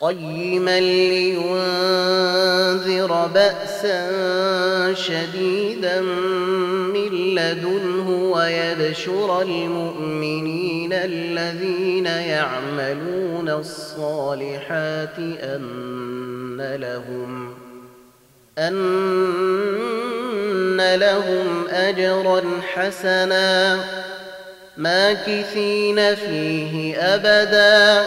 قيما لينذر بأسا شديدا من لدنه ويبشر المؤمنين الذين يعملون الصالحات أن لهم أن لهم أجرا حسنا ماكثين فيه أبدا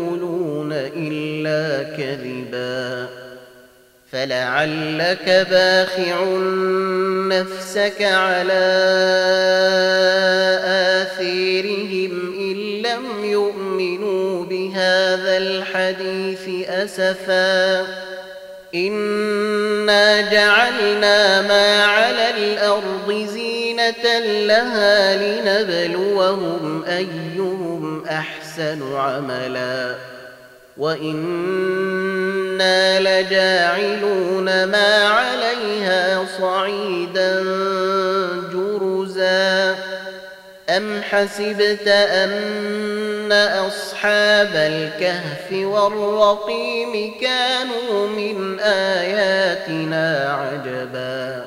كذبا فلعلك باخع نفسك على آثيرهم إن لم يؤمنوا بهذا الحديث أسفا إنا جعلنا ما على الأرض زينة لها لنبلوهم أيهم أحسن عملا وإنا لجاعلون ما عليها صعيدا جرزا أم حسبت أن أصحاب الكهف والرقيم كانوا من آياتنا عجبا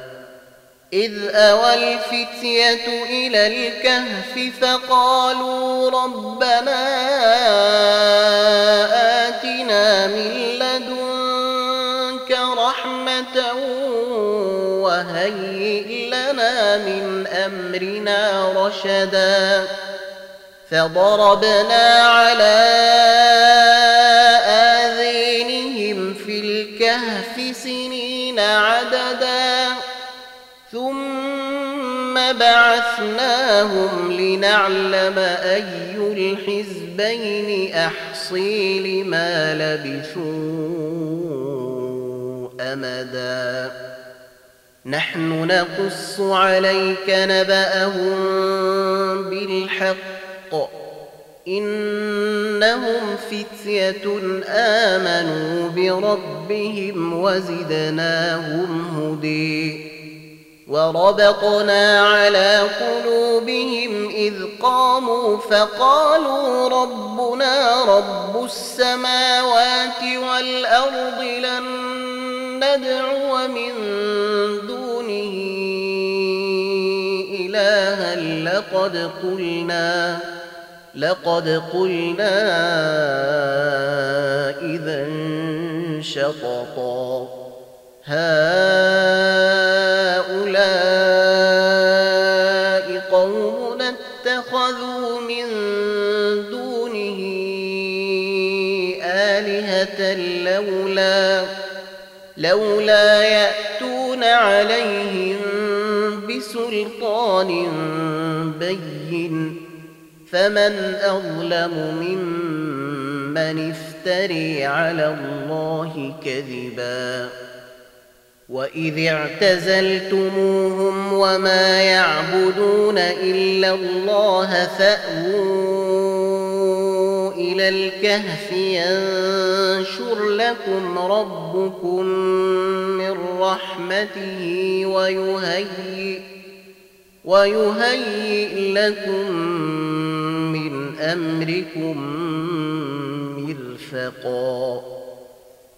إذ أوى الفتية إلى الكهف فقالوا ربنا آتنا من لدنك رحمة وهيئ لنا من أمرنا رشدا فضربنا على بعثناهم لنعلم أي الحزبين أحصي لما لبثوا أمدا نحن نقص عليك نبأهم بالحق إنهم فتية آمنوا بربهم وزدناهم هدي وربطنا على قلوبهم إذ قاموا فقالوا ربنا رب السماوات والأرض لن ندعو من دونه إلها لقد قلنا لقد قلنا إذا شططا هؤلاء لولا لولا يأتون عليهم بسلطان بين. فمن أظلم ممن افتري على الله كذبا. وإذ اعتزلتموهم وما يعبدون إلا الله فأووا إلى الكهف ينشر لكم ربكم من رحمته ويهيئ ويهيئ لكم من أمركم مرفقا.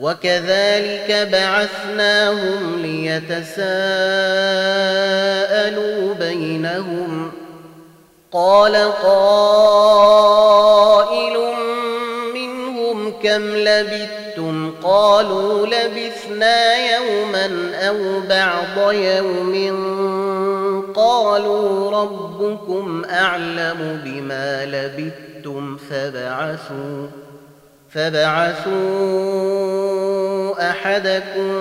وكذلك بعثناهم ليتساءلوا بينهم. قال قائل منهم كم لبثتم؟ قالوا لبثنا يوما أو بعض يوم. قالوا ربكم أعلم بما لبثتم فابعثوا فابعثوا أحدكم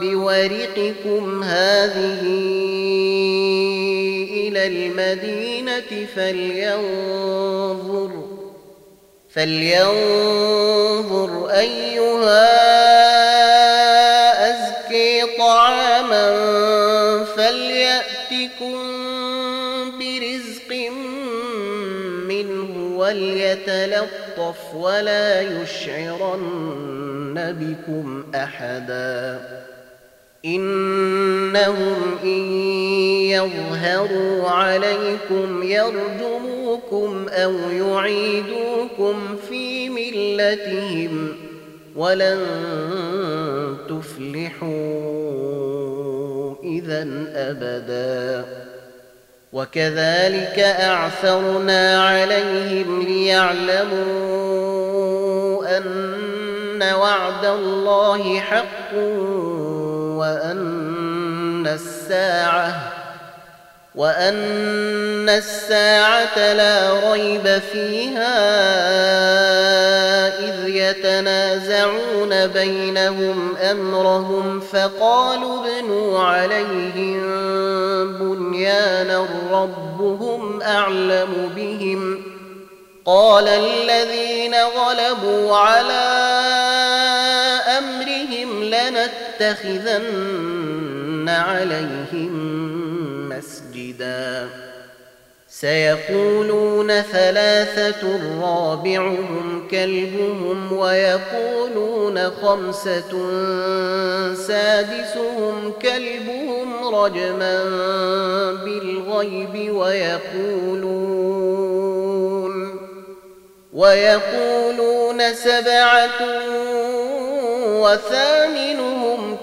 بورقكم هذه إلى المدينة فلينظر فلينظر أيها أزكي طعاما فليأتكم برزق منه وليتلطف ولا يشعرن. بكم أحدا. إنهم إن يظهروا عليكم يرجموكم أو يعيدوكم في ملتهم ولن تفلحوا اذا أبدا. وكذلك أعثرنا عليهم ليعلموا أن وعد الله حق وأن الساعة وأن الساعة لا ريب فيها إذ يتنازعون بينهم أمرهم فقالوا ابنوا عليهم بنيانا ربهم أعلم بهم قال الذين غلبوا على لنتخذن عليهم مسجدا. سيقولون ثلاثة رابعهم كلبهم ويقولون خمسة سادسهم كلبهم رجما بالغيب ويقولون ويقولون سبعة وثامنهم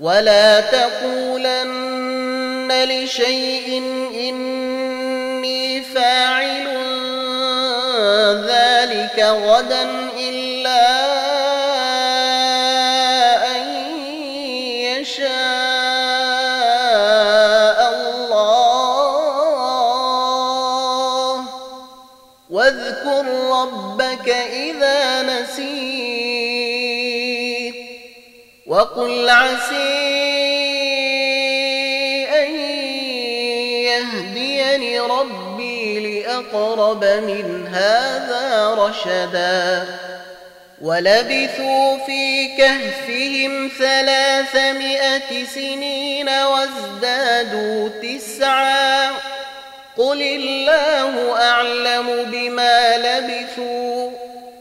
ولا تقولن لشيء إني فاعل ذلك غدا وقل عسي أن يهديني ربي لأقرب من هذا رشدا. ولبثوا في كهفهم ثلاثمائة سنين وازدادوا تسعا. قل الله أعلم بما لبثوا.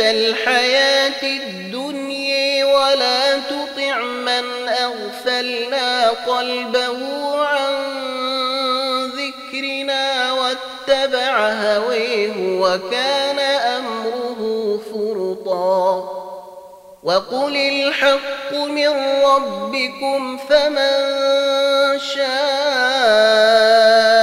الحياة الدنيا ولا تطع من أغفلنا قلبه عن ذكرنا واتبع هويه وكان أمره فرطا. وقل الحق من ربكم فمن شاء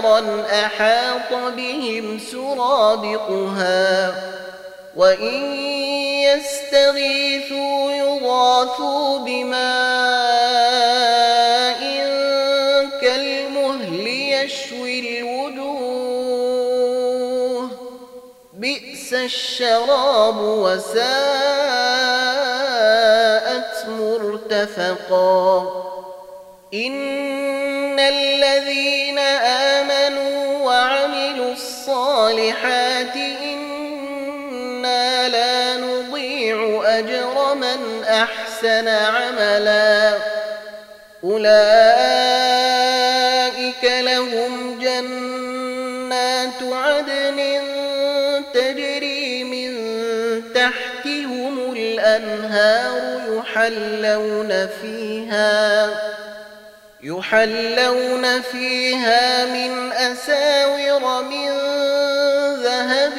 نارا أحاط بهم سرادقها وإن يستغيثوا يغاثوا بماء كالمهل يشوي الوجوه بئس الشراب وساءت مرتفقا إن أحسن عملا. أولئك لهم جنات عدن تجري من تحتهم الأنهار يحلون فيها يحلون فيها من أساور من ذهب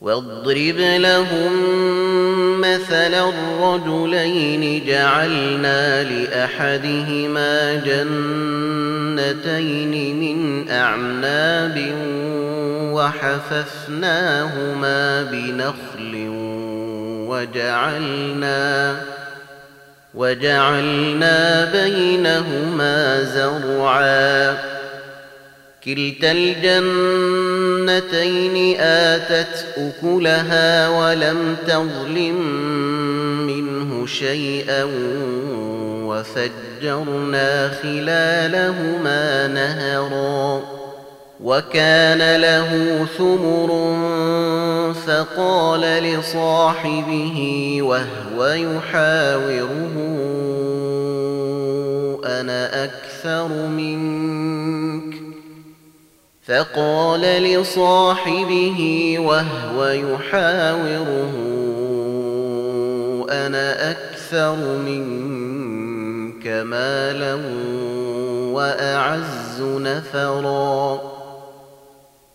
واضرب لهم مثلا الرجلين جعلنا لأحدهما جنتين من أعناب وحففناهما بنخل وجعلنا وجعلنا بينهما زرعا كلتا الجنتين آتت أكلها ولم تظلم منه شيئا وفجرنا خلالهما نهرا وكان له ثمر فقال لصاحبه وهو يحاوره أنا أكثر منك؟ فقال لصاحبه وهو يحاوره أنا أكثر منك مالا وأعز نفرا.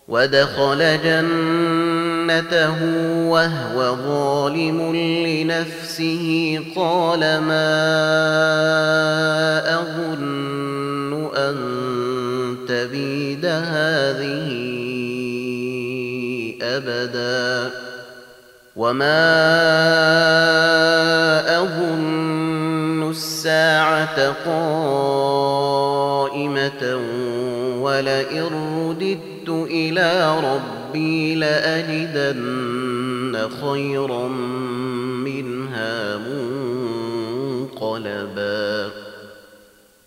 ودخل جنته وهو ظالم لنفسه قال ما أظن أن تبيد هذه أبدا وما أظن الساعة قائمة ولئن رددت إلى ربي لأجدن خيرا منها منقلبا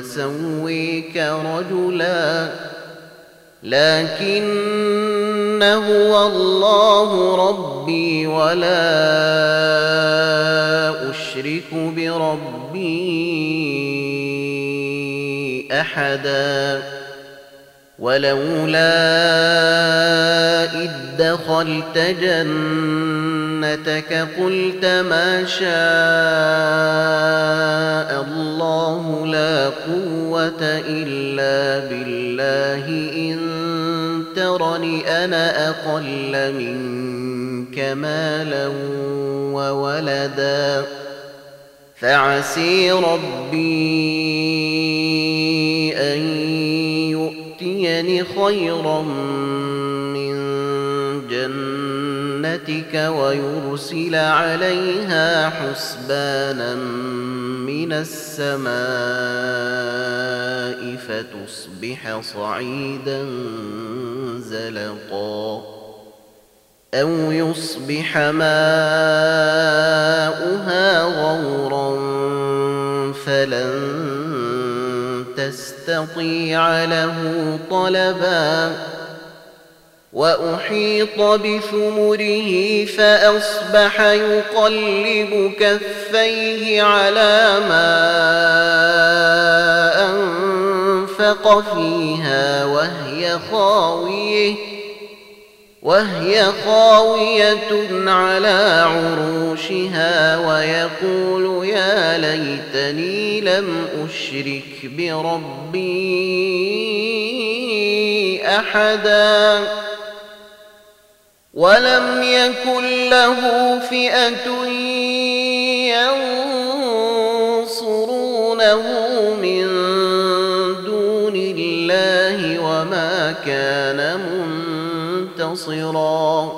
سويك رجلا لكن هو الله ربي ولا أشرك بربي أحدا. ولولا إذ دخلت جنتك قلت ما شاء الله لا قوة إلا بالله. إن ترني أنا أقل منك مالا وولدا. فعسي ربي أن يؤتيني خيرا جنتك ويرسل عليها حسبانا من السماء فتصبح صعيدا زلقا أو يصبح ماؤها غورا فلن تستطيع له طلبا وأحيط بثمره فأصبح يقلب كفيه على ما أنفق فيها وهي خاوية وهي خاوية على عروشها ويقول يا ليتني لم أشرك بربي أحدا. ولم يكن له فئة ينصرونه من دون الله وما كان منتصرا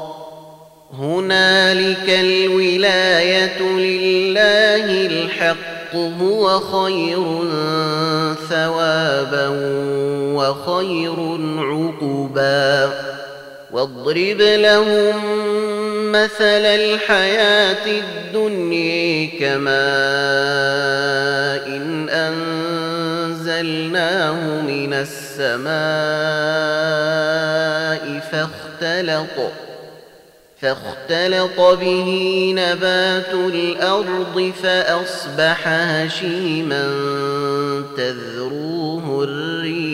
هنالك الولاية لله الحق هو خير ثوابا وخير عقبا واضرب لهم مثل الحياة الدنيا كماء إن أنزلناه من السماء فاختلط فاختلط به نبات الأرض فأصبح هشيما تذروه الريح.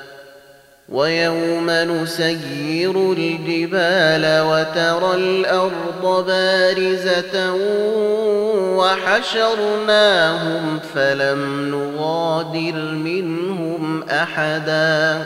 ويوم نسير الجبال وترى الأرض بارزة وحشرناهم فلم نغادر منهم أحدا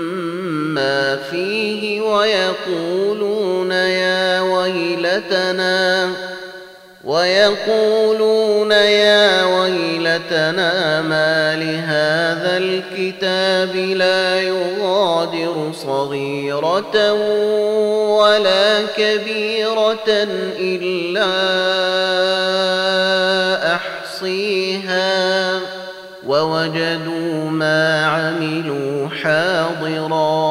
فيه ويقولون يا ويلتنا ويقولون يا ويلتنا ما لهذا الكتاب لا يغادر صغيرة ولا كبيرة إلا أحصيها. ووجدوا ما عملوا حاضرا.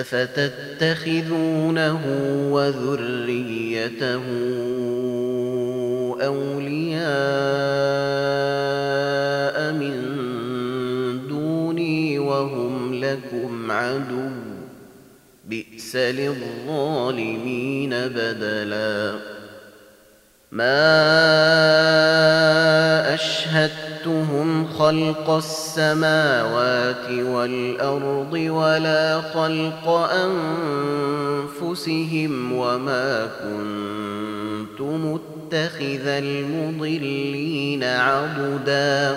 افتتخذونه وذريته اولياء من دوني وهم لكم عدو بئس للظالمين بدلا ما خلق السماوات والأرض ولا خلق أنفسهم وما كنت متخذ المضلين عضدا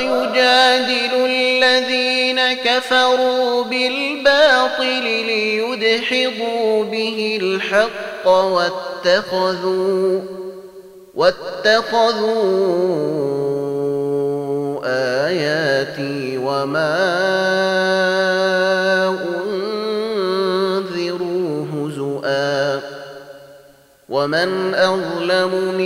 ويجادل الذين كفروا بالباطل ليدحضوا به الحق واتخذوا واتخذوا آياتي وما أنذروا هزؤا ومن أظلم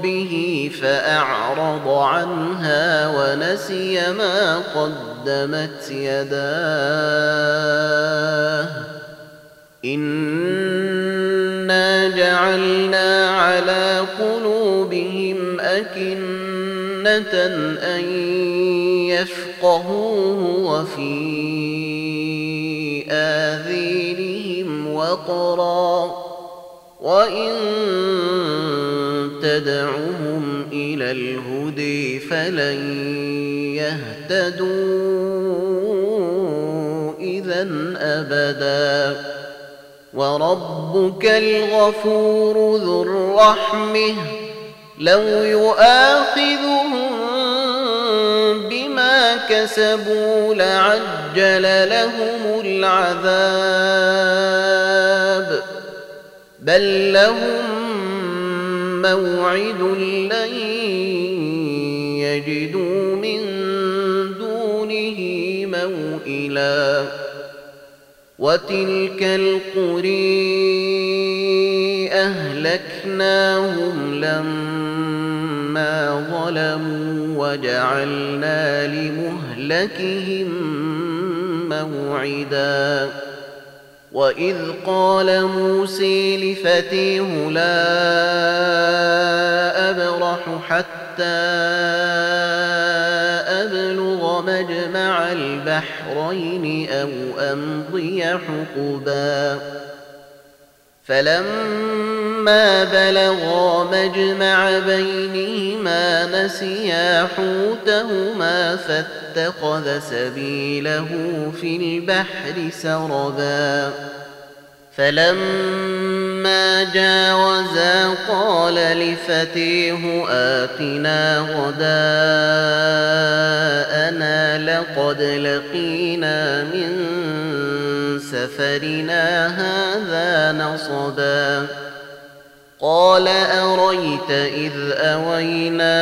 ربه فأعرض عنها ونسي ما قدمت يداه. إنا جعلنا على قلوبهم أكنة أن يفقهوه وفي آذينهم وقرا. وإن تدعهم إلى الهدي فلن يهتدوا إذا أبدا. وربك الغفور ذو الرحمة. لو يؤاخذهم بما كسبوا لعجل لهم العذاب. بل لهم موعد لن يجدوا من دونه موئلا. وتلك القري أهلكناهم لما ظلموا وجعلنا لمهلكهم موعدا. وإذ قال موسى لفتيه لا أبرح حتى أبلغ مجمع البحرين أو أمضي حقبا فلما بلغا مجمع بينهما نسيا حوتهما فاتخذ سبيله في البحر سربا. فلما جاوزا قال لفتيه آتنا غداءنا لقد لقينا من سفرنا هذا نصبا قال أريت إذ أوينا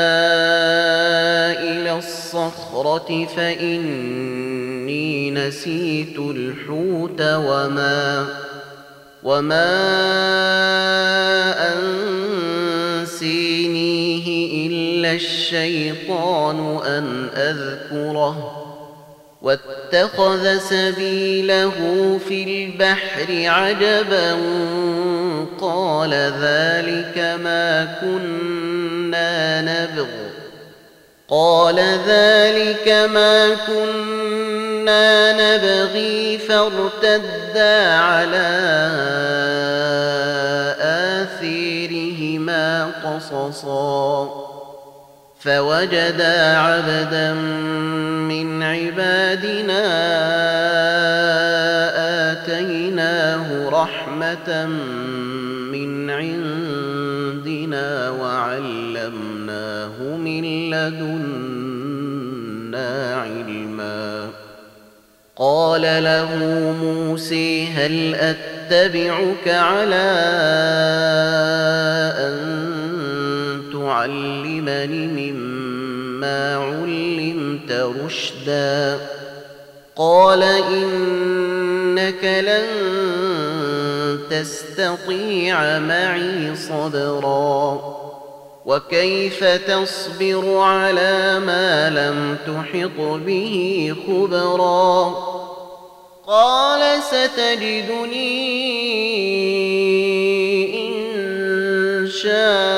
إلى الصخرة فإني نسيت الحوت وما وما أنسينيه إلا الشيطان أن أذكره. واتخذ سبيله في البحر عجبا قال ذلك ما كنا نبغ. قال ذلك ما كنا نبغي فارتدا على آثيرهما قصصا. فوجدا عبدا من عبادنا آتيناه رحمة من عندنا وعلمناه من لدنا علما. قال له موسى هل أتبعك على أن تعلمني مما علمت رشدا. قال إنك لن تستطيع معي صبرا. وكيف تصبر على ما لم تحط به خبرا؟ قال ستجدني إن شاء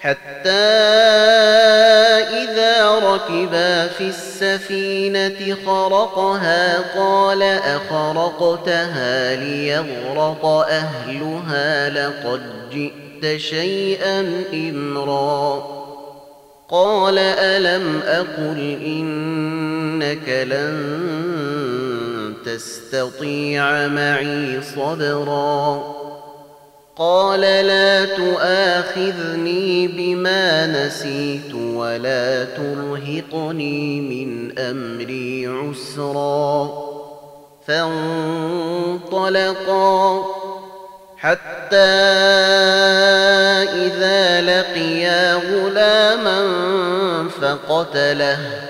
حتى إذا ركبا في السفينة خرقها قال أخرقتها ليغرق أهلها لقد جئت شيئا إمرا. قال ألم أقل إنك لن تستطيع معي صبرا. قال لا تؤاخذني بما نسيت ولا ترهقني من أمري عسرا. فانطلقا حتى إذا لقيا غلاما فقتله.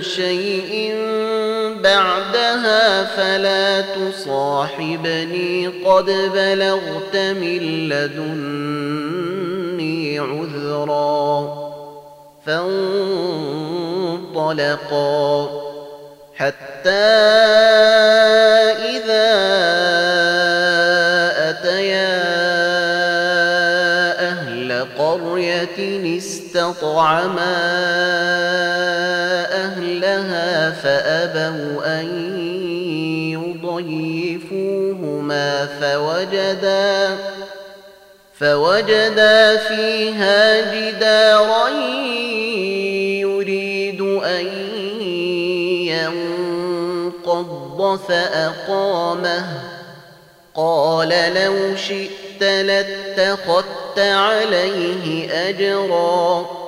شيء بعدها فلا تصاحبني. قد بلغت من لدني عذرا فانطلقا. حتى إذا أتيا أهل قرية استطعما فأبوا أن يضيفوهما فوجدا فوجدا فيها جدارا يريد أن ينقض فأقامه. قال لو شئت لاتخذت عليه أجرا.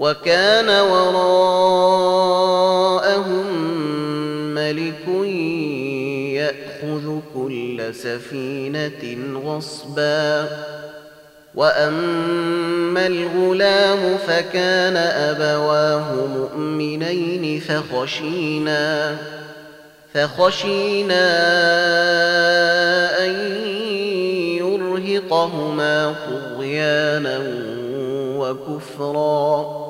وكان وراءهم ملك يأخذ كل سفينة غصبا. وأما الغلام فكان أبواه مؤمنين فخشينا فخشينا أن يرهقهما طغيانا وكفرا.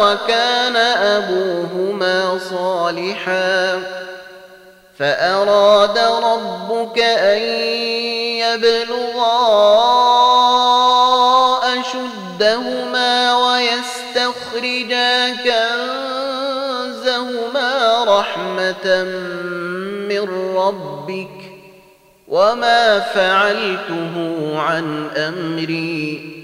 وكان أبوهما صالحا. فأراد ربك أن يبلغا أشدهما ويستخرجا كنزهما رحمة من ربك. وما فعلته عن أمري.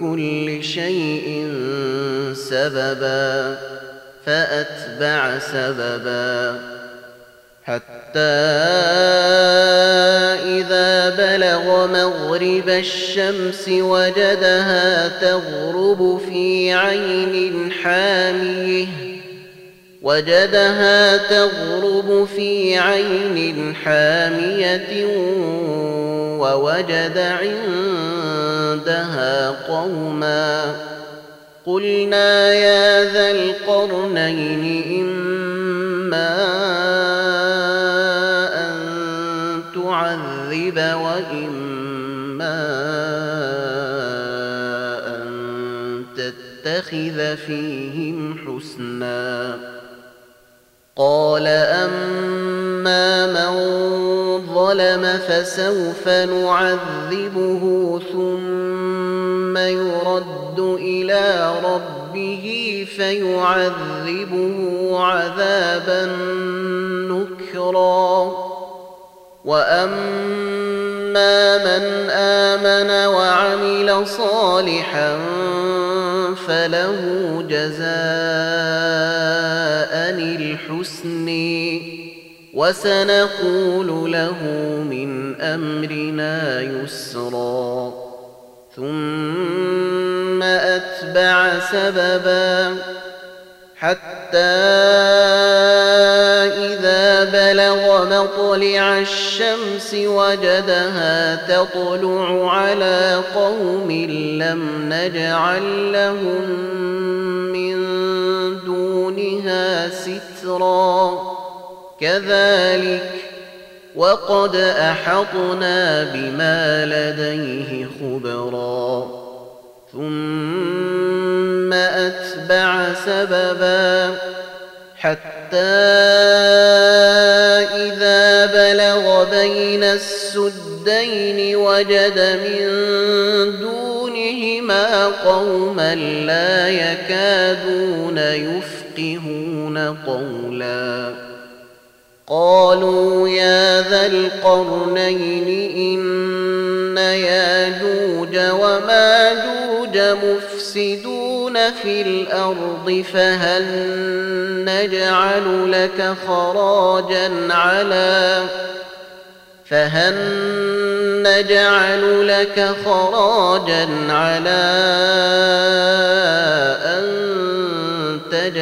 كل شيء سببا فأتبع سببا. حتى إذا بلغ مغرب الشمس وجدها تغرب في عين حاميه وجدها تغرب في عين حامية ووجد عندها قوما قلنا يا ذا القرنين إما تعذب وإما أن تتخذ فيهم حسنا قال أما من ظلم فسوف نعذبه ثم يرد إلى ربه فيعذبه عذابا نكرا. واما من امن وعمل صالحا فله جزاء الحسن. وسنقول له من أمرنا يسرا. ثم أتبع سببا حتى إذا بلغ مطلع الشمس وجدها تطلع على قوم لم نجعل لهم من دونها سترا. كذلك وقد أحطنا بما لديه خبرا. ثم أتبع سببا حتى إذا بلغ بين السدين وجد من دونهما قوما لا يكادون يفقهون قولا. قالوا يا ذا القرنين إن ياجوج وماجوج مفسدون في الأرض فهل نجعل لك خراجا على فهل نجعل لك خراجا على أن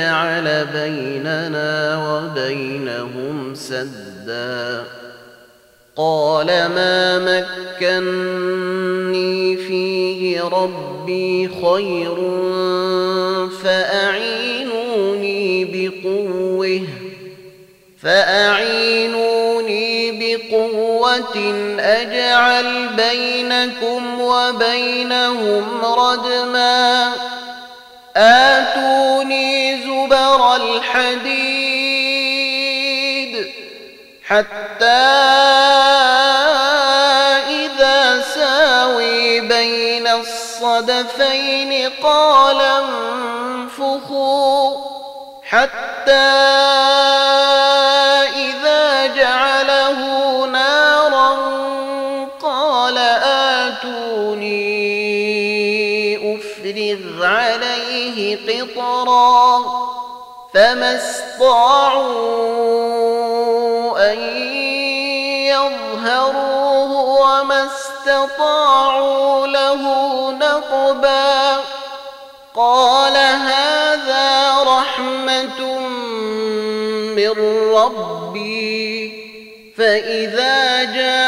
تجعل بيننا وبينهم سدا. قال ما مكني فيه ربي خير فأعينوني بقوة فأعينوني بقوة أجعل بينكم وبينهم ردما. آتوني زبر الحديد حتى إذا ساوي بين الصدفين قال انفخوا حتى قطرا فما استطاعوا أن يظهروه وما استطاعوا له نقبا قال هذا رحمة من ربي فإذا جاء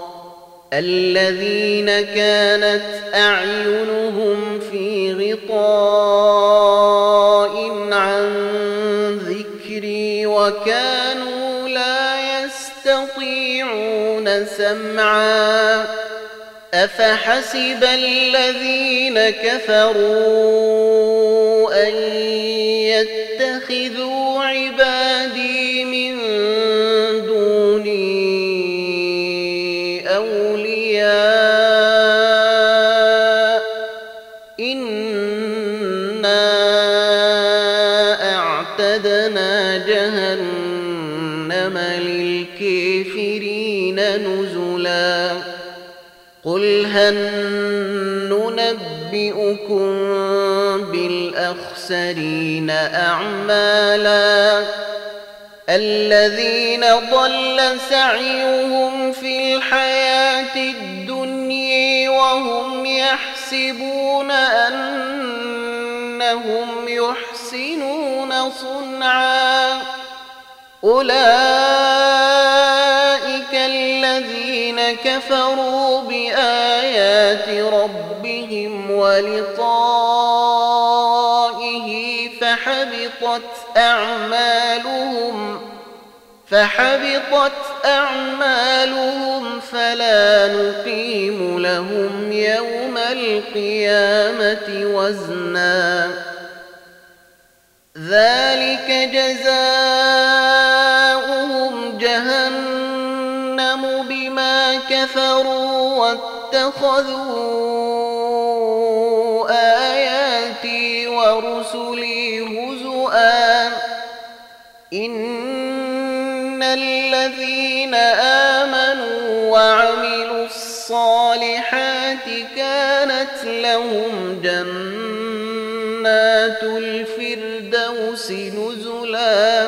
الذين كانت أعينهم في غطاء عن ذكري وكانوا لا يستطيعون سمعا أفحسب الذين كفروا أن يتخذوا عبادي هل ننبئكم بالأخسرين أعمالا. الذين ضل سعيهم في الحياة الدنيا وهم يحسبون أنهم يحسنون صنعا. أولئك الذين كفروا بآيات ربهم ولقائه فحبطت أعمالهم فحبطت أعمالهم فلا نقيم لهم يوم القيامة وزنا ذلك جزاؤهم جهنم بما كفروا واتخذوا آياتي ورسلي هزؤا. إن الذين آمنوا وعملوا الصالحات كانت لهم جنات الفردوس نزلا.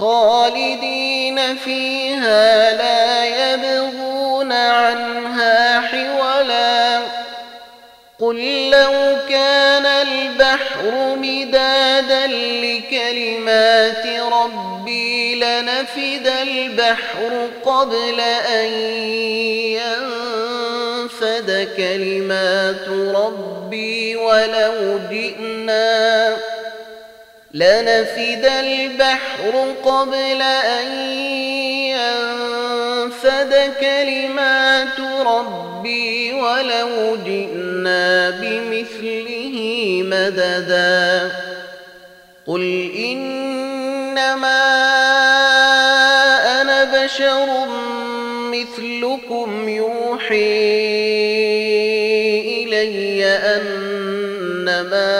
خالدين فيها لا يبغون عنها قل لو كان البحر مدادا لكلمات ربي لنفد البحر قبل أن ينفد كلمات ربي ولو جئنا لنفد البحر قبل أن ينفد كلمات ربي ولو جئنا بمثله مددا. قل إنما أنا بشر مثلكم يوحي إلي أنما